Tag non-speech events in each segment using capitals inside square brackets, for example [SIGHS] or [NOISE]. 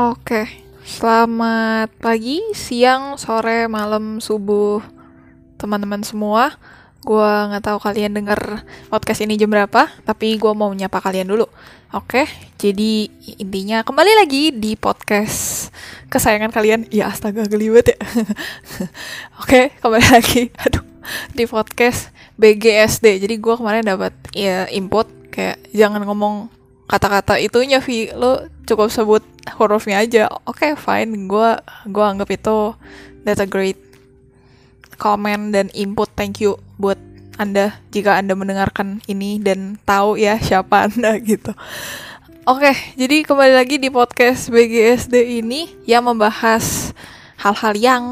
Oke, selamat pagi, siang, sore, malam, subuh, teman-teman semua. Gua nggak tahu kalian denger podcast ini jam berapa, tapi gua mau menyapa kalian dulu. Oke, jadi intinya kembali lagi di podcast kesayangan kalian. Ya astaga gelibet ya. [LAUGHS] Oke, kembali lagi. Aduh, di podcast BGSD. Jadi gua kemarin dapat ya input kayak jangan ngomong kata-kata itunya Vi. Lo cukup sebut hurufnya aja. Oke okay, fine. Gue gue anggap itu that's a great comment dan input. Thank you buat anda jika anda mendengarkan ini dan tahu ya siapa [LAUGHS] anda gitu. Oke, okay, jadi kembali lagi di podcast BGSD ini yang membahas hal-hal yang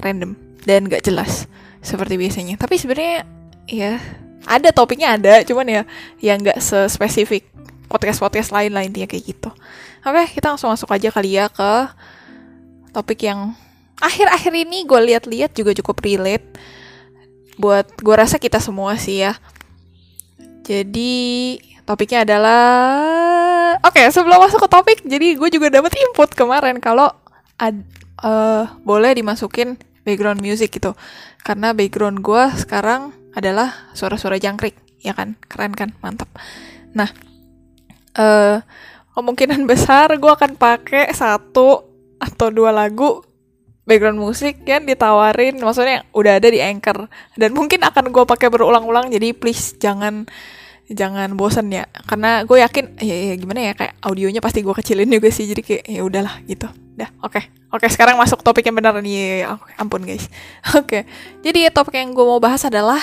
random dan gak jelas seperti biasanya. Tapi sebenarnya ya ada topiknya ada, cuman ya yang gak sespesifik podcast-podcast lain lah intinya kayak gitu. Oke, kita langsung masuk aja kali ya ke topik yang akhir-akhir ini gue lihat-lihat juga cukup relate buat gue rasa kita semua sih ya. Jadi topiknya adalah oke okay, sebelum masuk ke topik jadi gue juga dapat input kemarin kalau ad, uh, boleh dimasukin background music gitu karena background gue sekarang adalah suara-suara jangkrik ya kan keren kan mantap nah uh, kemungkinan [LAUGHS] besar gue akan pakai satu atau dua lagu background musik yang ditawarin. Maksudnya udah ada di anchor. Dan mungkin akan gue pakai berulang-ulang jadi please jangan jangan bosen ya. Karena gue yakin ya, ya gimana ya kayak audionya pasti gue kecilin juga sih jadi kayak ya udahlah gitu. Dah oke. Okay. oke okay, sekarang masuk topik yang benar nih. Ya, okay, ampun guys. [LAUGHS] Oke okay. jadi topik yang gue mau bahas adalah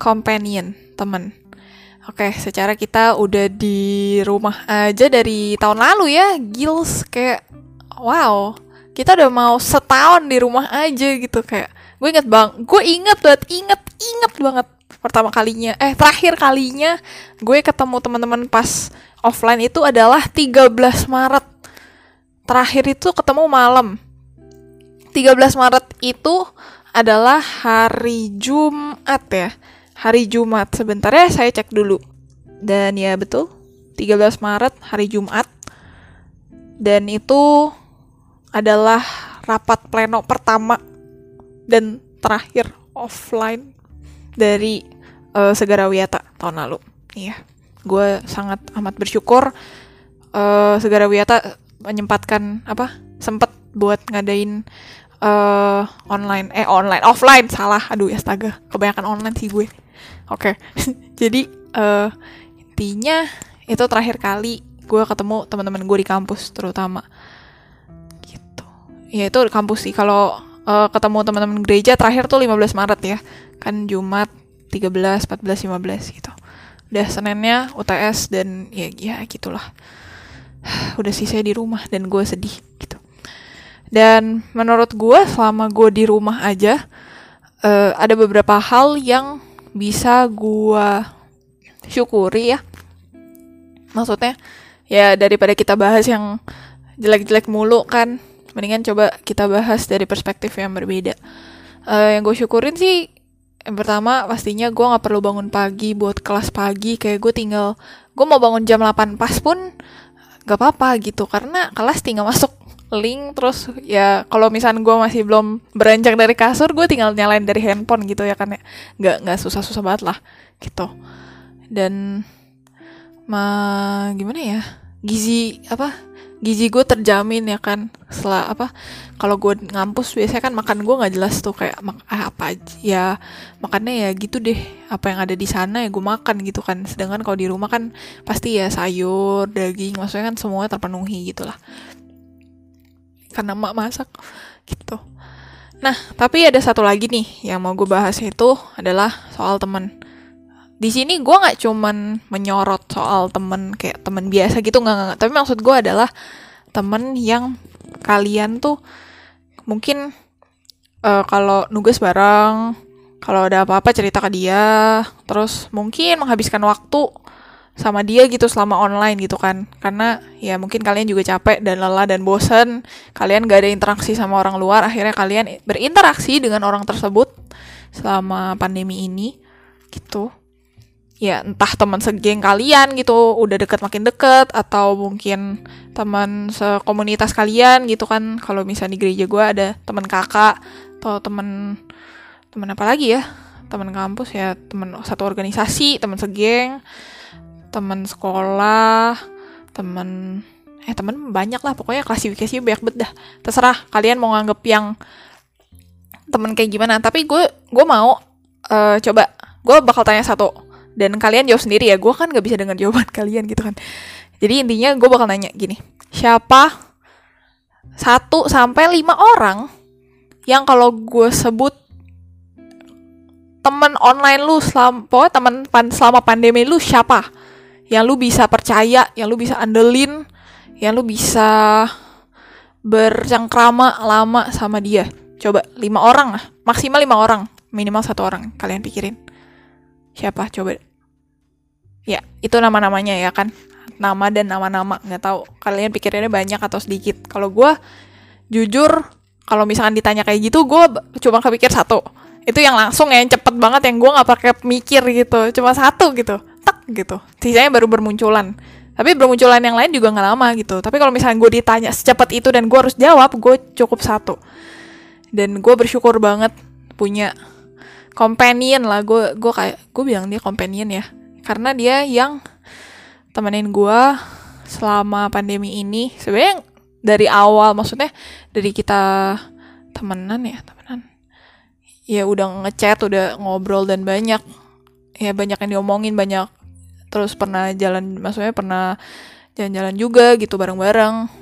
companion teman Oke, secara kita udah di rumah aja dari tahun lalu ya, Gils kayak wow, kita udah mau setahun di rumah aja gitu kayak gue inget bang, gue inget banget, inget inget banget pertama kalinya, eh terakhir kalinya gue ketemu teman-teman pas offline itu adalah 13 Maret. Terakhir itu ketemu malam. 13 Maret itu adalah hari Jumat ya hari Jumat. Sebentar ya, saya cek dulu. Dan ya betul, 13 Maret hari Jumat. Dan itu adalah rapat pleno pertama dan terakhir offline dari uh, Segara Wiyata tahun lalu. Iya, gue sangat amat bersyukur uh, Segara Wiyata menyempatkan apa sempet buat ngadain uh, online eh online offline salah aduh astaga kebanyakan online sih gue oke. Okay. [LAUGHS] jadi uh, intinya itu terakhir kali gue ketemu teman-teman gue di kampus terutama. Gitu. Ya itu kampus sih. Kalau uh, ketemu teman-teman gereja terakhir tuh 15 Maret ya. Kan Jumat 13 14 15 gitu. Udah Seninnya UTS dan ya ya gitulah. [SIGHS] Udah sih saya di rumah dan gue sedih gitu. Dan menurut gue selama gue di rumah aja uh, ada beberapa hal yang bisa gue syukuri ya. Maksudnya ya daripada kita bahas yang jelek-jelek mulu kan mendingan coba kita bahas dari perspektif yang berbeda. Uh, yang gue syukurin sih yang pertama pastinya gue nggak perlu bangun pagi buat kelas pagi kayak gue tinggal gue mau bangun jam 8 pas pun gak apa-apa gitu karena kelas tinggal masuk link terus ya kalau misalnya gue masih belum beranjak dari kasur gue tinggal nyalain dari handphone gitu ya kan ya. Nggak nggak susah-susah banget lah gitu. Dan ma gimana ya gizi apa gizi gue terjamin ya kan. Setelah apa kalau gue ngampus biasanya kan makan gue nggak jelas tuh kayak mak eh, apa aja ya makannya ya gitu deh. Apa yang ada di sana ya gue makan gitu kan. Sedangkan kalau di rumah kan pasti ya sayur daging maksudnya kan semuanya terpenuhi gitulah karena emak masak gitu. Nah, tapi ada satu lagi nih yang mau gue bahas itu adalah soal temen. Di sini gue nggak cuman menyorot soal temen kayak temen biasa gitu nggak nggak. Tapi maksud gue adalah temen yang kalian tuh mungkin uh, kalau nugas bareng, kalau ada apa-apa cerita ke dia, terus mungkin menghabiskan waktu sama dia gitu selama online gitu kan. Karena ya mungkin kalian juga capek dan lelah dan bosen. Kalian gak ada interaksi sama orang luar. Akhirnya kalian berinteraksi dengan orang tersebut selama pandemi ini gitu. Ya entah teman segeng kalian gitu udah deket makin deket atau mungkin teman sekomunitas kalian gitu kan. Kalau misalnya di gereja gue ada teman kakak atau teman teman apa lagi ya? Teman kampus ya teman satu organisasi teman segeng teman sekolah teman eh teman banyak lah pokoknya klasifikasi banyak banget dah. Terserah kalian mau nganggep yang temen kayak gimana tapi gue gue mau uh, coba. Gue bakal tanya satu dan kalian jawab sendiri ya. Gue kan gak bisa dengar jawaban [LAUGHS] kalian gitu kan. Jadi intinya gue bakal nanya gini siapa satu sampai lima orang yang kalau gue sebut temen online lu selama pokoknya temen selama pandemi lu siapa yang lu bisa percaya yang lu bisa andelin yang lu bisa bercengkrama lama sama dia. Coba lima orang lah maksimal lima orang minimal satu orang kalian pikirin. Siapa? Coba. Ya itu nama-namanya ya kan. Nama dan nama-nama nggak tahu. Kalian pikirannya banyak atau sedikit. Kalau gue jujur kalau misalkan ditanya kayak gitu gue cuma kepikir satu. Itu yang langsung ya yang cepet banget yang gue nggak pakai mikir gitu. Cuma satu gitu tak gitu. Sisanya baru bermunculan. Tapi bermunculan yang lain juga nggak lama gitu. Tapi kalau misalnya gue ditanya secepat itu dan gue harus jawab gue cukup satu. Dan gue bersyukur banget punya companion lah. Gue gue kayak gue bilang dia companion ya. Karena dia yang temenin gue selama pandemi ini. Sebenarnya dari awal maksudnya dari kita temenan ya temenan. Ya udah ngechat udah ngobrol dan banyak. Ya banyak yang diomongin banyak terus pernah jalan maksudnya pernah jalan-jalan juga gitu bareng-bareng.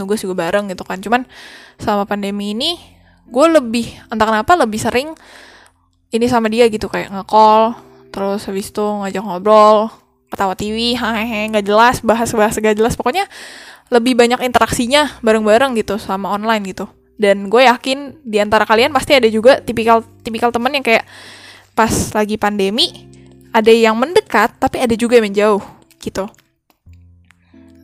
Nugas juga bareng gitu kan. Cuman selama pandemi ini gue lebih entah kenapa lebih sering ini sama dia gitu kayak nge-call terus habis itu ngajak ngobrol ketawa TV hehehe nggak jelas bahas-bahas gak jelas. Pokoknya lebih banyak interaksinya bareng-bareng gitu sama online gitu. Dan gue yakin di antara kalian pasti ada juga tipikal tipikal temen yang kayak pas lagi pandemi ada yang mendekat tapi ada juga yang menjauh gitu.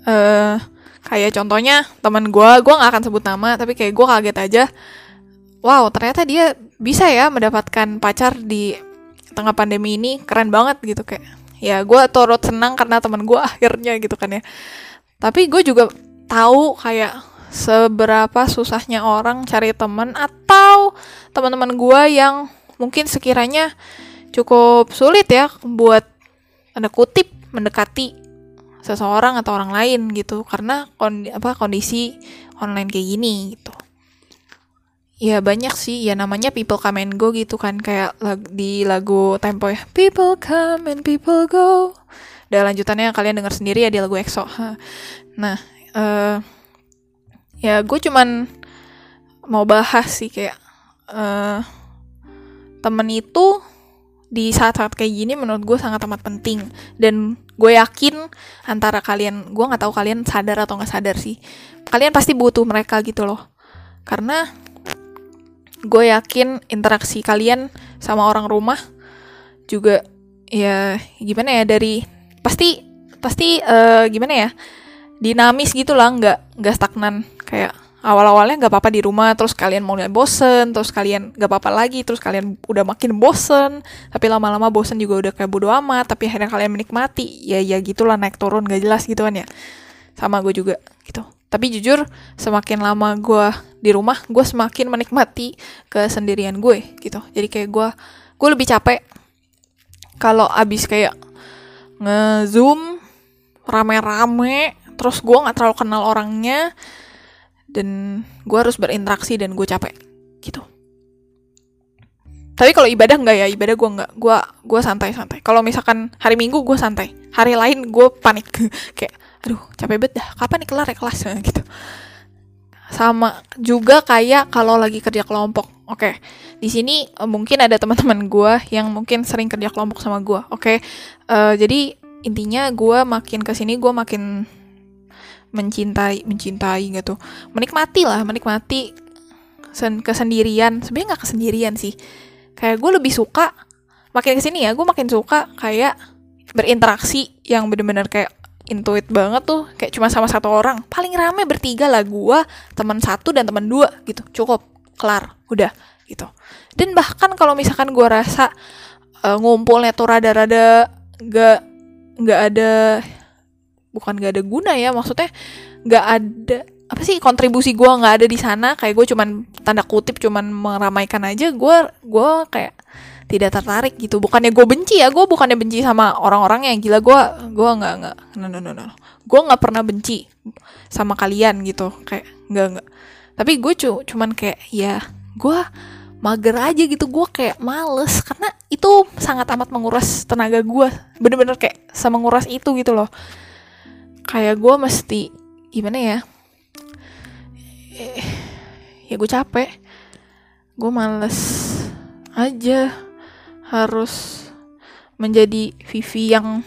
Eh uh, kayak contohnya teman gue gue nggak akan sebut nama tapi kayak gue kaget aja wow ternyata dia bisa ya mendapatkan pacar di tengah pandemi ini keren banget gitu kayak. Ya gue turut senang karena teman gue [LAUGHS] akhirnya gitu kan ya. Tapi gue juga tahu kayak seberapa susahnya orang cari teman atau teman-teman gue yang mungkin sekiranya cukup sulit ya buat ada kutip mendekati seseorang atau orang lain gitu. Karena kondi, apa kondisi online kayak gini gitu. Ya banyak sih, ya namanya people come and go gitu kan. Kayak lag di lagu Tempo ya People come and people go. Dan lanjutannya kalian dengar sendiri ya di lagu EXO. Nah, uh, ya gue cuman mau bahas sih kayak uh, Temen itu di saat-saat kayak gini menurut gue sangat amat penting. Dan gue yakin antara kalian gue nggak tahu kalian sadar atau nggak sadar sih. Kalian pasti butuh mereka gitu loh. Karena gue yakin interaksi kalian sama orang rumah juga ya gimana ya dari pasti pasti uh, gimana ya dinamis gitu lah nggak nggak stagnan. Kayak awal-awalnya nggak apa-apa di rumah terus kalian mau bosen terus kalian nggak apa-apa lagi terus kalian udah makin bosen. Tapi lama-lama bosen juga udah kayak bodo amat tapi akhirnya kalian menikmati. Ya ya gitulah naik turun gak jelas gitu kan ya. Sama gue juga gitu. Tapi jujur semakin lama gue di rumah gue semakin menikmati kesendirian gue gitu. Jadi kayak gue gue lebih capek kalau abis kayak ngezoom rame-rame terus gue nggak terlalu kenal orangnya dan gue harus berinteraksi dan gue capek. Gitu. Tapi kalau ibadah nggak ya ibadah gue nggak gue gue santai santai kalau misalkan hari minggu gue santai. Hari lain gue panik. [LAUGHS] Kayak aduh capek banget dah. Kapan nih kelar ya kelasnya [LAUGHS] gitu. Sama juga kayak kalau lagi kerja kelompok. Oke okay. di sini uh, mungkin ada teman-teman gue yang mungkin sering kerja kelompok sama gue oke okay. uh, jadi intinya gue makin ke sini gue makin mencintai mencintai gitu. Menikmati lah menikmati sen kesendirian. Sebenarnya nggak kesendirian sih. Kayak gue lebih suka makin ke sini ya gue makin suka kayak berinteraksi yang bener-bener kayak intuit banget tuh. Kayak cuma sama satu orang. Paling rame bertiga lah gue teman satu dan teman dua gitu. Cukup kelar udah gitu. Dan bahkan kalau misalkan gue rasa uh, ngumpulnya tuh rada-rada nggak nggak ada bukan nggak ada guna ya maksudnya nggak ada apa sih kontribusi gue nggak ada di sana kayak gue cuman tanda kutip cuman meramaikan aja gue gue kayak tidak tertarik gitu. Bukannya gue benci ya gue bukannya benci sama orang-orang yang gila gue gue nggak nggak no no no no gue nggak pernah benci sama kalian gitu kayak nggak nggak. Tapi gue cu cuman kayak ya gue mager aja gitu gue kayak males karena itu sangat amat menguras tenaga gue bener-bener kayak sama menguras itu gitu loh kayak gue mesti gimana ya? Eh, ya gue capek. Gue males aja harus menjadi Vivi yang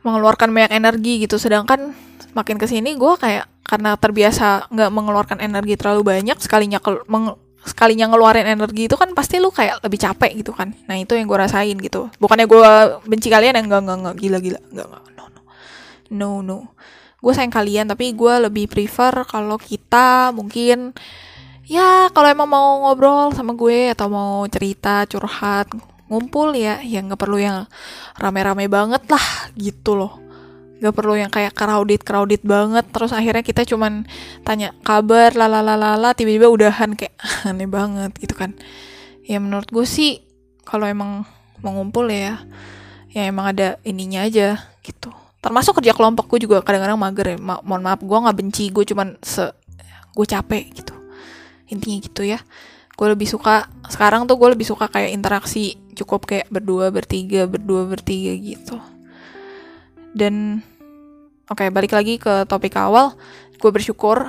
mengeluarkan banyak energi gitu. Sedangkan makin ke sini gue kayak karena terbiasa nggak mengeluarkan energi terlalu banyak sekalinya ke, meng, sekalinya ngeluarin energi itu kan pasti lu kayak lebih capek gitu kan. Nah itu yang gue rasain gitu. Bukannya gue benci kalian yang enggak enggak enggak gila gila. Enggak enggak no no no. Gue sayang kalian tapi gue lebih prefer kalau kita mungkin ya kalau emang mau ngobrol sama gue atau mau cerita curhat ngumpul ya yang nggak perlu yang rame-rame banget lah gitu loh. Nggak perlu yang kayak crowded crowded banget terus akhirnya kita cuman tanya kabar lalalala tiba-tiba udahan kayak [LAUGHS] aneh banget gitu kan. Ya menurut gue sih kalau emang mau ngumpul ya ya emang ada ininya aja gitu termasuk kerja kelompok gue juga kadang-kadang mager ya. Ma mohon maaf gue nggak benci gue cuman se gue capek gitu. Intinya gitu ya. Gue lebih suka sekarang tuh gue lebih suka kayak interaksi cukup kayak berdua bertiga berdua bertiga gitu. Dan oke okay, balik lagi ke topik awal. Gue bersyukur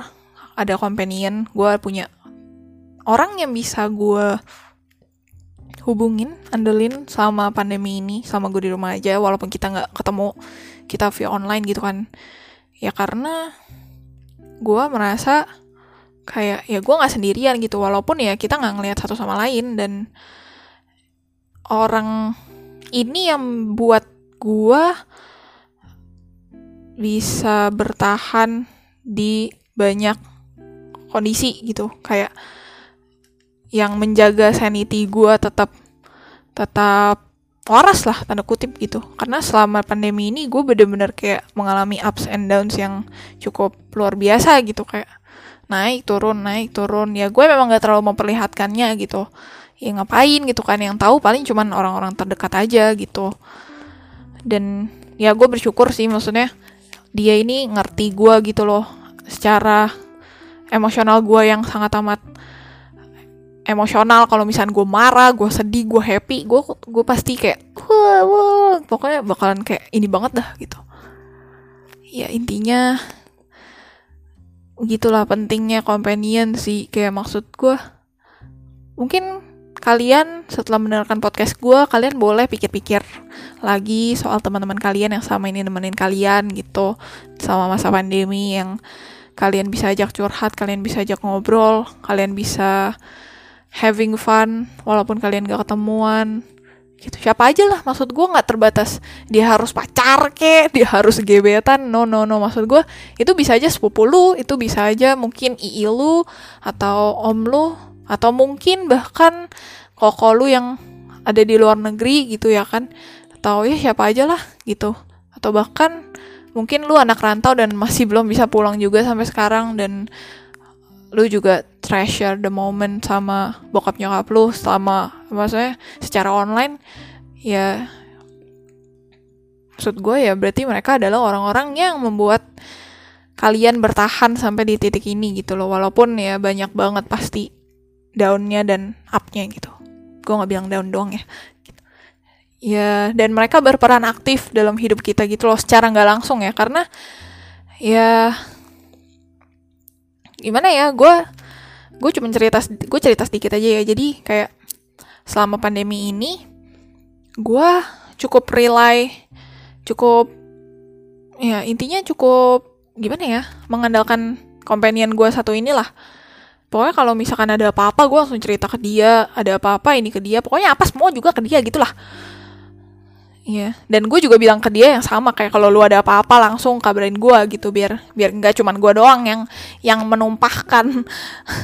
ada companion gue punya orang yang bisa gue hubungin andelin sama pandemi ini sama gue di rumah aja walaupun kita nggak ketemu kita via online gitu kan. Ya karena gue merasa kayak ya gue nggak sendirian gitu. Walaupun ya kita nggak ngelihat satu sama lain. Dan orang ini yang buat gue bisa bertahan di banyak kondisi gitu. Kayak yang menjaga sanity gue tetap tetap waras lah tanda kutip gitu. Karena selama pandemi ini gue bener-bener kayak mengalami ups and downs yang cukup luar biasa gitu. Kayak naik turun naik turun. Ya gue memang gak terlalu memperlihatkannya gitu. Ya ngapain gitu kan. Yang tahu paling cuman orang-orang terdekat aja gitu. Dan ya gue bersyukur sih maksudnya dia ini ngerti gue gitu loh. Secara emosional gue yang sangat amat emosional. Kalau misalnya gue marah gue sedih gue happy gue gue pasti kayak wah, wah, pokoknya bakalan kayak ini banget dah gitu. Ya intinya gitulah pentingnya companion sih. Kayak maksud gue mungkin kalian setelah mendengarkan podcast gue kalian boleh pikir-pikir lagi soal teman-teman kalian yang sama ini nemenin kalian gitu. Sama masa pandemi yang kalian bisa ajak curhat kalian bisa ajak ngobrol kalian bisa having fun walaupun kalian gak ketemuan. Gitu siapa aja lah maksud gue nggak terbatas. Dia harus pacar ke dia harus gebetan. No no no maksud gue itu bisa aja sepupu lu itu bisa aja mungkin ii lu atau om lu atau mungkin bahkan koko lu yang ada di luar negeri gitu ya kan. Atau ya siapa aja lah gitu. Atau bahkan mungkin lu anak rantau dan masih belum bisa pulang juga sampai sekarang dan lu juga treasure the moment sama bokap nyokap lu selama maksudnya secara online ya maksud gue ya berarti mereka adalah orang-orang yang membuat kalian bertahan sampai di titik ini gitu loh. Walaupun ya banyak banget pasti downnya dan upnya gitu. Gue nggak bilang down doang ya. Ya dan mereka berperan aktif dalam hidup kita gitu loh secara nggak langsung ya. Karena ya gimana ya gue gue cuma cerita gue cerita sedikit aja ya. Jadi kayak selama pandemi ini gue cukup rely cukup ya intinya cukup gimana ya mengandalkan companion gue satu inilah. Pokoknya kalau misalkan ada apa-apa gue langsung cerita ke dia ada apa-apa ini ke dia. Pokoknya apa semua juga ke dia gitulah Iya, dan gue juga bilang ke dia yang sama kayak kalau lu ada apa-apa langsung kabarin gue gitu biar biar nggak cuman gue doang yang yang menumpahkan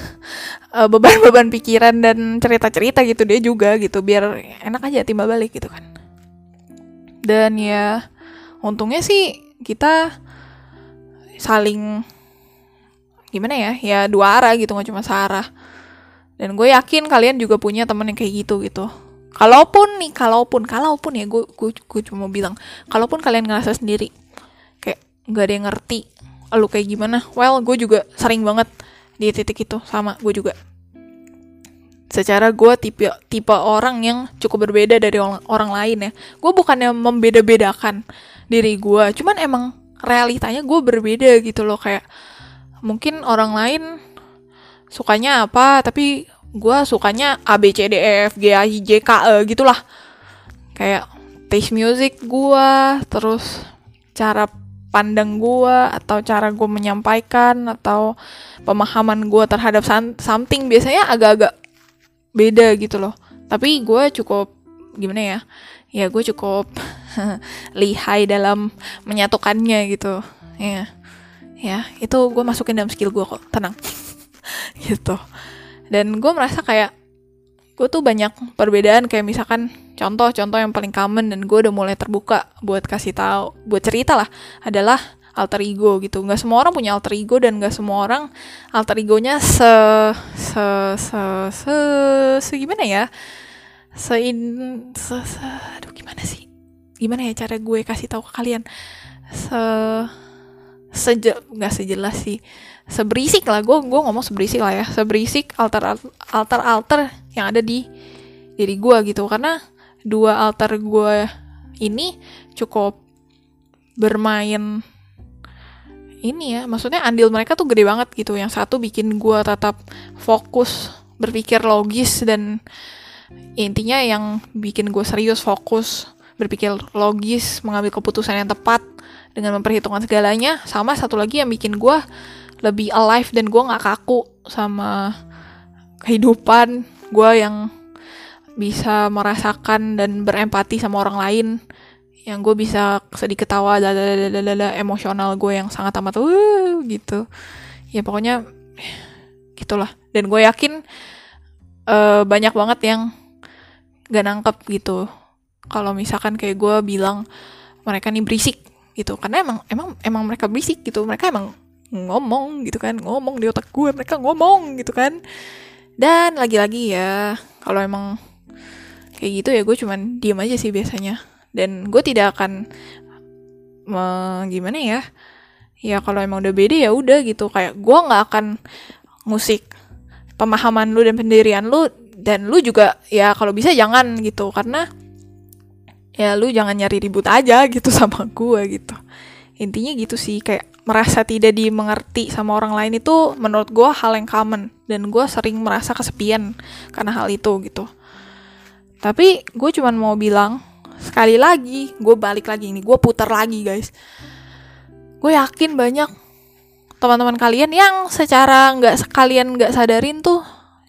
[LAUGHS] eh, beban-beban pikiran dan cerita-cerita gitu dia juga gitu biar enak aja timbal balik gitu kan. dan ya untungnya sih kita saling gimana ya ya dua arah gitu nggak cuma searah. Dan gue yakin kalian juga punya temen yang kayak gitu gitu kalaupun nih kalaupun kalaupun ya gue gue, gue cuma bilang kalaupun kalian ngerasa sendiri kayak nggak ada yang ngerti lu kayak gimana? Well gue juga sering banget di titik itu sama gue juga. Secara gue tipe tipe orang yang cukup berbeda dari orang, orang lain ya. Gue bukannya membeda-bedakan diri gue cuman emang realitanya gue berbeda gitu loh kayak mungkin orang lain sukanya apa tapi gue sukanya A B C D E F G A I J K E gitulah. Kayak taste music gue terus cara pandang gue atau cara gue menyampaikan atau pemahaman gue terhadap something biasanya agak-agak beda gitu loh. Tapi gue cukup gimana ya ya gue cukup [LAUGHS] lihai dalam menyatukannya gitu. Ya ya itu gue masukin dalam skill gue kok. Tenang. [LAUGHS] Gitu dan gue merasa kayak gue tuh banyak perbedaan. Kayak misalkan contoh-contoh yang paling common dan gue udah mulai terbuka buat kasih tahu buat cerita lah adalah alter ego gitu. Nggak semua orang punya alter ego dan nggak semua orang alter egonya se se se se, se gimana ya? Se, in, se, se aduh gimana sih? Gimana ya cara gue kasih tahu ke kalian? Se seje nggak sejelas sih seberisik lah. Gue gue ngomong seberisik lah ya. Seberisik alter alter alter yang ada di diri gue gitu. Karena dua alter gue ini cukup bermain ini ya. Maksudnya andil mereka tuh gede banget gitu. Yang satu bikin gue tetap fokus berpikir logis dan intinya yang bikin gue serius fokus berpikir logis mengambil keputusan yang tepat dengan memperhitungkan segalanya. Sama satu lagi yang bikin gue lebih alive dan gue nggak kaku sama kehidupan gue yang bisa merasakan dan berempati sama orang lain. Yang gue bisa sedikit tawa lalala emosional gue yang sangat amat uh, gitu. Ya pokoknya gitulah. Dan gue yakin uh, banyak banget yang gak nangkep gitu. Kalau misalkan kayak gue bilang mereka nih berisik gitu. Karena emang emang emang mereka berisik gitu. Mereka emang ngomong gitu kan ngomong di otak gue mereka ngomong gitu kan. Dan lagi-lagi ya kalau emang kayak gitu ya gue cuman diem aja sih biasanya. Dan gue tidak akan me, gimana ya ya kalau emang udah beda ya udah gitu. Kayak gue nggak akan musik pemahaman lu dan pendirian lu dan lu juga ya kalau bisa jangan gitu. Karena ya lu jangan nyari ribut aja gitu [LAUGHS] sama gue gitu intinya gitu sih kayak merasa tidak dimengerti sama orang lain itu menurut gue hal yang common. Dan gue sering merasa kesepian karena hal itu gitu. Tapi gue cuman mau bilang sekali lagi gue balik lagi ini gue putar lagi guys. Gue yakin banyak teman-teman kalian yang secara nggak sekalian nggak sadarin tuh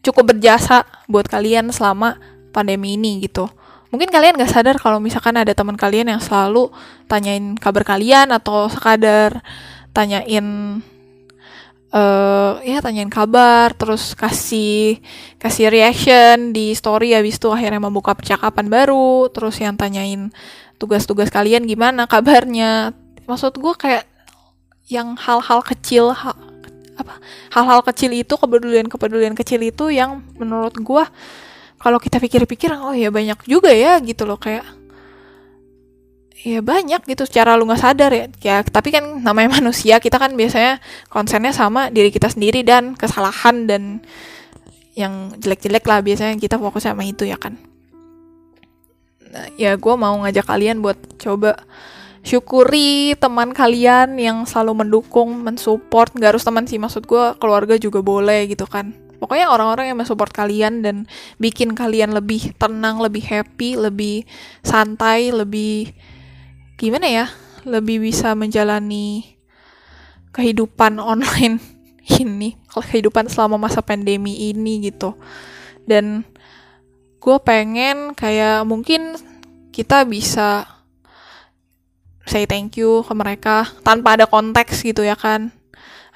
cukup berjasa buat kalian selama pandemi ini gitu mungkin kalian gak sadar kalau misalkan ada teman kalian yang selalu tanyain kabar kalian atau sekadar tanyain uh, ya tanyain kabar terus kasih kasih reaction di story habis itu akhirnya membuka percakapan baru terus yang tanyain tugas-tugas kalian gimana kabarnya. Maksud gue kayak yang hal-hal kecil hal, apa hal-hal kecil itu kepedulian kepedulian kecil itu yang menurut gue kalau kita pikir-pikir oh ya banyak juga ya gitu loh kayak ya banyak gitu secara lu nggak sadar ya. Ya tapi kan namanya [LAUGHS] manusia kita kan biasanya konsennya sama diri kita sendiri dan kesalahan dan yang jelek-jelek lah biasanya kita fokus sama itu ya kan. Nah, ya gue mau ngajak kalian buat coba syukuri teman kalian yang selalu mendukung mensupport nggak harus teman sih maksud gue keluarga juga boleh gitu kan pokoknya orang-orang yang mensupport kalian dan bikin kalian lebih tenang, lebih happy, lebih santai, lebih gimana ya, lebih bisa menjalani kehidupan [LAUGHS] online ini, kehidupan selama masa pandemi ini gitu. Dan gue pengen kayak mungkin kita bisa say thank you ke mereka tanpa ada konteks gitu ya kan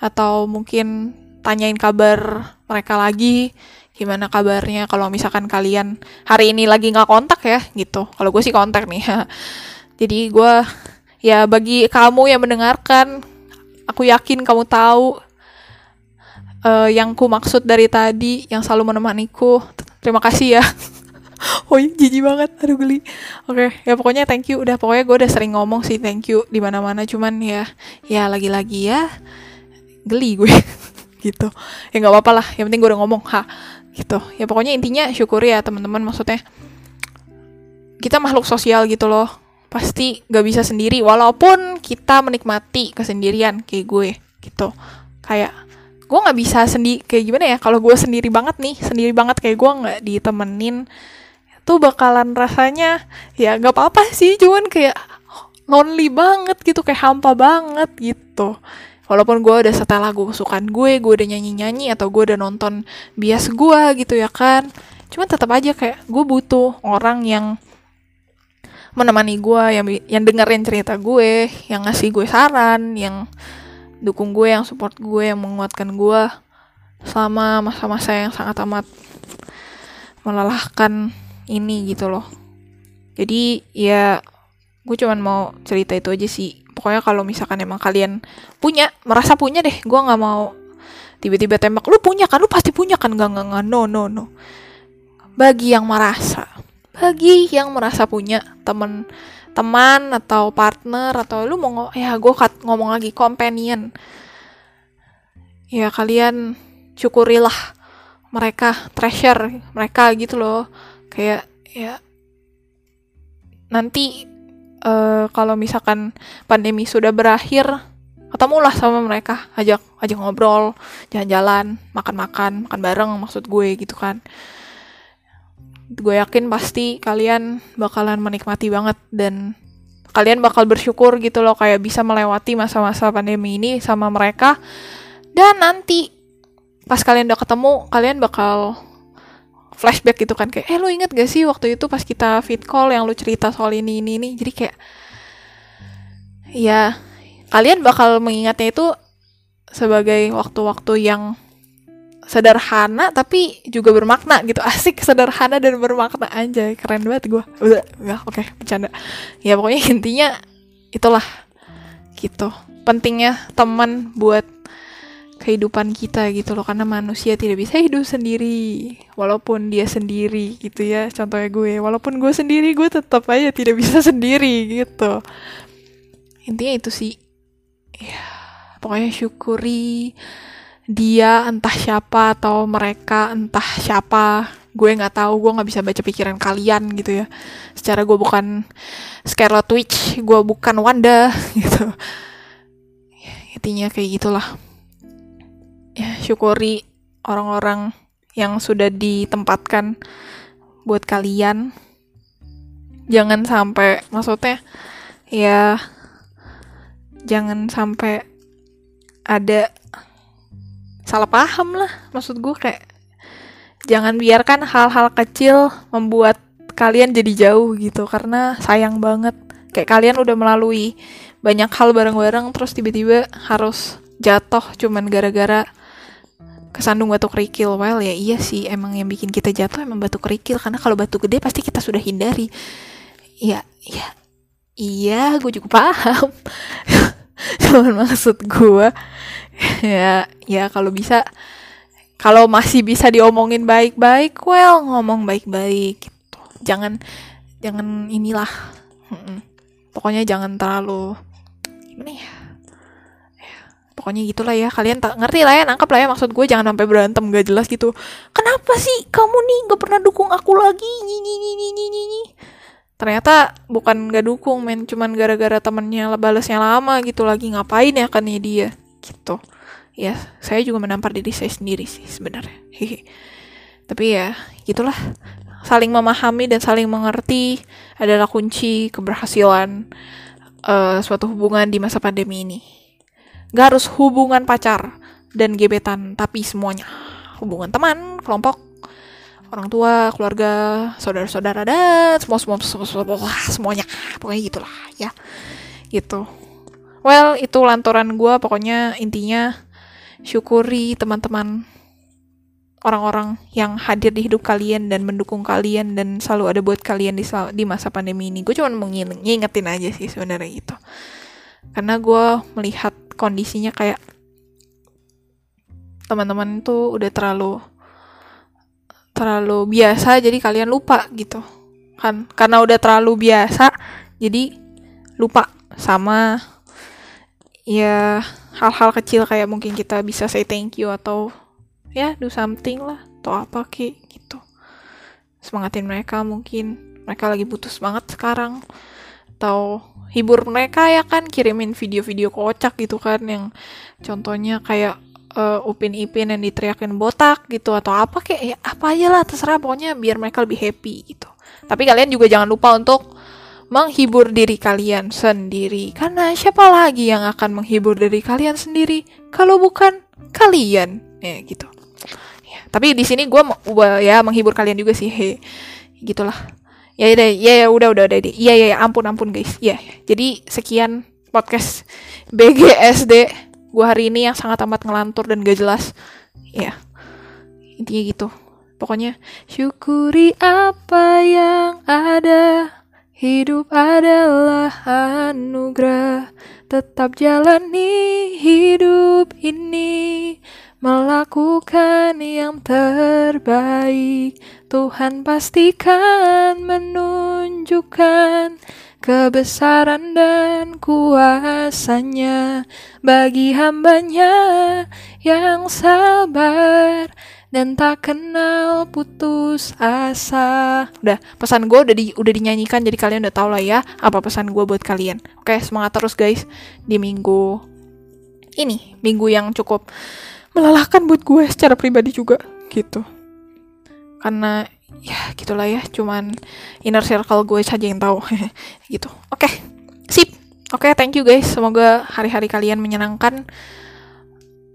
atau mungkin tanyain kabar mereka lagi gimana kabarnya kalau misalkan kalian hari ini lagi nggak kontak ya gitu. Kalau gue sih kontak nih. [LAUGHS] Jadi gue ya bagi kamu yang mendengarkan aku yakin kamu tahu uh, yang ku maksud dari tadi yang selalu menemaniku. Terima kasih ya. [LAUGHS] Oh jijik banget. Aduh geli. Oke okay, ya pokoknya thank you. Udah pokoknya gue udah sering ngomong sih thank you di mana mana cuman ya ya lagi-lagi ya geli gue [LAUGHS] gitu. Ya nggak apa-apa lah yang penting gue udah ngomong ha. Gitu. Ya pokoknya intinya syukuri ya teman-teman. Maksudnya kita makhluk sosial gitu loh. Pasti gak bisa sendiri walaupun kita menikmati kesendirian kayak gue gitu. Kayak gue nggak bisa sendiri kayak gimana ya kalau gue sendiri banget nih sendiri banget kayak gue nggak ditemenin tuh bakalan rasanya ya nggak apa-apa sih cuman kayak lonely banget gitu kayak hampa banget gitu walaupun gue udah setel lagu kesukaan gue gue udah nyanyi-nyanyi atau gue udah nonton bias gue gitu ya kan. Cuman tetap aja kayak gue butuh orang yang menemani gue yang yang dengerin cerita gue yang ngasih gue saran yang dukung gue yang support gue yang menguatkan gue selama masa-masa yang sangat amat melelahkan ini gitu loh. Jadi ya gue cuman mau cerita itu aja sih pokoknya kalau misalkan emang kalian punya merasa punya deh gue nggak mau tiba-tiba tembak lu punya kan? Lu pasti punya kan? Nggak nggak nggak. No no no. Bagi yang merasa bagi yang merasa punya temen teman atau partner atau lu mau ya gue ngomong lagi companion. Ya kalian syukurilah mereka treasure mereka gitu loh. Kayak ya nanti uh, kalau misalkan pandemi sudah berakhir ketemulah sama mereka. Ajak ajak ngobrol jalan-jalan makan-makan makan bareng maksud gue gitu kan. Gue yakin pasti kalian bakalan menikmati banget dan kalian bakal bersyukur gitu loh kayak bisa melewati masa-masa pandemi ini sama mereka. Dan nanti pas kalian udah ketemu kalian bakal flashback gitu kan kayak eh lu inget gak sih waktu itu pas kita fit call yang lu cerita soal ini ini ini? Jadi kayak ya kalian bakal mengingatnya itu sebagai waktu-waktu yang sederhana tapi juga bermakna gitu. [LAUGHS] Asik sederhana dan bermakna. Aja keren banget gue udah oke okay, bercanda. Ya pokoknya intinya itulah gitu pentingnya teman buat kehidupan kita gitu loh karena manusia tidak bisa hidup sendiri walaupun dia sendiri gitu ya contohnya gue. Walaupun gue sendiri gue tetap aja tidak bisa [LAUGHS] sendiri gitu. Intinya itu sih. Ya pokoknya syukuri dia entah siapa atau mereka entah siapa. Gue nggak tahu gue nggak bisa baca pikiran kalian gitu ya. Secara gue bukan Scarlet Witch gue bukan Wanda [LAUGHS] gitu. Ya, intinya kayak gitulah ya syukuri orang-orang yang sudah ditempatkan buat kalian. Jangan sampai maksudnya ya jangan sampai ada salah paham lah maksud gue kayak jangan biarkan hal-hal kecil membuat kalian jadi jauh gitu karena sayang banget. Kayak kalian udah melalui banyak hal bareng-bareng terus tiba-tiba harus jatuh cuman gara-gara kesandung batu kerikil. Well ya iya sih emang yang bikin kita jatuh emang batu kerikil. Karena kalau batu gede pasti kita sudah hindari. Ya ya iya gue juga paham. [LAUGHS] Cuman maksud gue ya ya kalau bisa kalau masih bisa diomongin baik-baik well ngomong baik-baik gitu. Jangan jangan inilah. Pokoknya jangan terlalu gimana ya pokoknya gitulah ya. Kalian tak ngerti lah ya nangkep lah ya maksud gue. Jangan sampai berantem gak jelas gitu. Kenapa sih kamu nih gak pernah dukung aku lagi? Nyi nyi nyi nyi nyi nyi ternyata bukan gak dukung men. Cuman gara-gara temennya balasnya lama gitu lagi. Ngapain ya kan ya dia? Gitu. Ya saya juga menampar diri saya sendiri sih sebenarnya. Tapi ya gitulah. Saling memahami dan saling mengerti adalah kunci keberhasilan uh, suatu hubungan di masa pandemi ini Gak harus hubungan pacar dan gebetan, tapi semuanya. Hubungan teman, kelompok, orang tua, keluarga, saudara-saudara, dan semua, semua, semua, semua, semuanya. Pokoknya gitulah ya. Gitu. Well, itu lanturan gue. Pokoknya intinya syukuri teman-teman orang-orang yang hadir di hidup kalian dan mendukung kalian dan selalu ada buat kalian di di masa pandemi ini gue cuma mengingetin aja sih sebenarnya gitu karena gue melihat kondisinya kayak teman-teman tuh udah terlalu terlalu biasa jadi kalian lupa gitu. Kan karena udah terlalu biasa jadi lupa sama ya hal-hal kecil kayak mungkin kita bisa say thank you atau ya do something lah atau apa ke gitu. Semangatin mereka mungkin. Mereka lagi butuh semangat sekarang atau hibur mereka ya kan kirimin video-video kocak gitu kan yang contohnya kayak uh, upin ipin yang diteriakin botak gitu atau apa kayak ya apa aja lah terserah pokoknya biar mereka lebih happy gitu. Tapi kalian juga jangan lupa untuk menghibur diri kalian sendiri. Karena siapa lagi yang akan menghibur diri kalian sendiri kalau bukan kalian? Ya gitu. Tapi di sini gue ya menghibur kalian juga sih he. Gitulah ya udah ya ya udah udah udah iya ya, ya ampun ampun guys. Ya jadi sekian podcast BGSD gue hari ini yang sangat amat ngelantur dan gak jelas. Ya intinya gitu. Pokoknya syukuri apa yang ada. Hidup adalah anugerah. Tetap jalani hidup ini melakukan yang terbaik. Tuhan pastikan menunjukkan kebesaran dan kuasanya bagi hambanya yang sabar dan tak kenal putus asa. Udah, pesan gue udah di udah dinyanyikan jadi kalian udah tau lah ya apa pesan gue buat kalian. Oke, semangat terus guys di minggu ini, minggu yang cukup melelahkan buat gue secara pribadi juga gitu. Karena ya gitulah ya cuman inner circle gue saja yang tahu [LAUGHS] gitu. Oke okay, sip. Oke okay, thank you guys. Semoga hari-hari kalian menyenangkan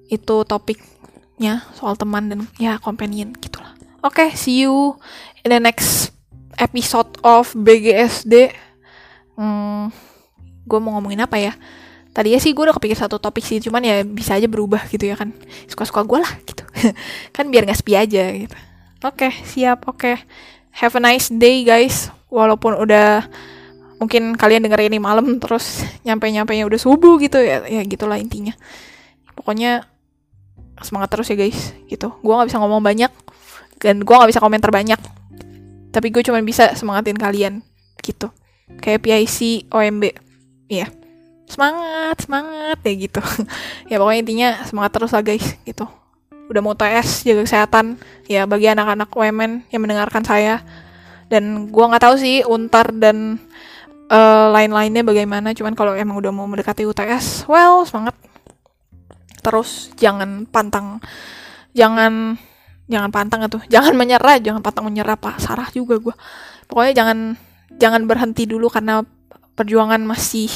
itu topiknya soal teman dan ya companion gitulah. Oke okay, see you in the next episode of BGSD hmm, gue mau ngomongin apa ya tadinya sih gue udah kepikir satu topik sih cuman ya bisa aja berubah gitu ya kan. Suka-suka gue lah gitu. [LAUGHS] Kan biar nggak sepi aja gitu. Oke okay, siap. Oke. Okay. have a nice day guys. Walaupun udah mungkin kalian denger ini malam terus nyampe nyampe nya udah subuh gitu ya. Ya gitulah intinya. Pokoknya semangat terus ya guys. Gitu. Gue nggak bisa ngomong banyak dan gue nggak bisa komentar banyak tapi gue cuma bisa semangatin kalian. Gitu. Kayak PIC OMB iya. yeah semangat semangat ya gitu. [LAUGHS] Ya pokoknya intinya semangat terus lah guys gitu. Udah mau tes jaga kesehatan. Ya bagi anak-anak UMN yang mendengarkan saya. Dan gua nggak tahu sih untar dan uh, lain-lainnya bagaimana. Cuman kalau emang udah mau mendekati UTS well semangat. Terus jangan pantang jangan jangan pantang tuh jangan menyerah jangan pantang menyerah pak. Sarah juga gue pokoknya jangan jangan berhenti dulu karena perjuangan masih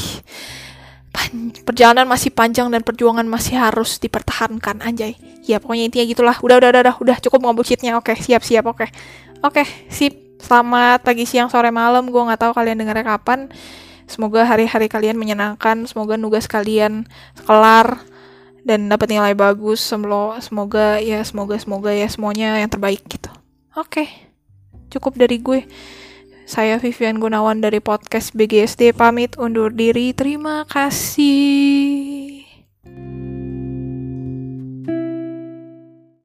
perjalanan masih panjang dan perjuangan masih harus dipertahankan anjay. Ya pokoknya intinya gitulah. Udah udah udah udah, cukup ngebucitnya oke siap siap oke. Oke sip. Selamat pagi siang sore malam. Gue nggak tahu kalian dengarnya kapan. Semoga hari-hari kalian menyenangkan. Semoga nugas kalian kelar dan dapat nilai bagus. Semoga semoga ya semoga semoga ya semuanya yang terbaik gitu. Oke cukup dari gue saya Vivian Gunawan dari podcast BGSD pamit undur diri. Terima kasih.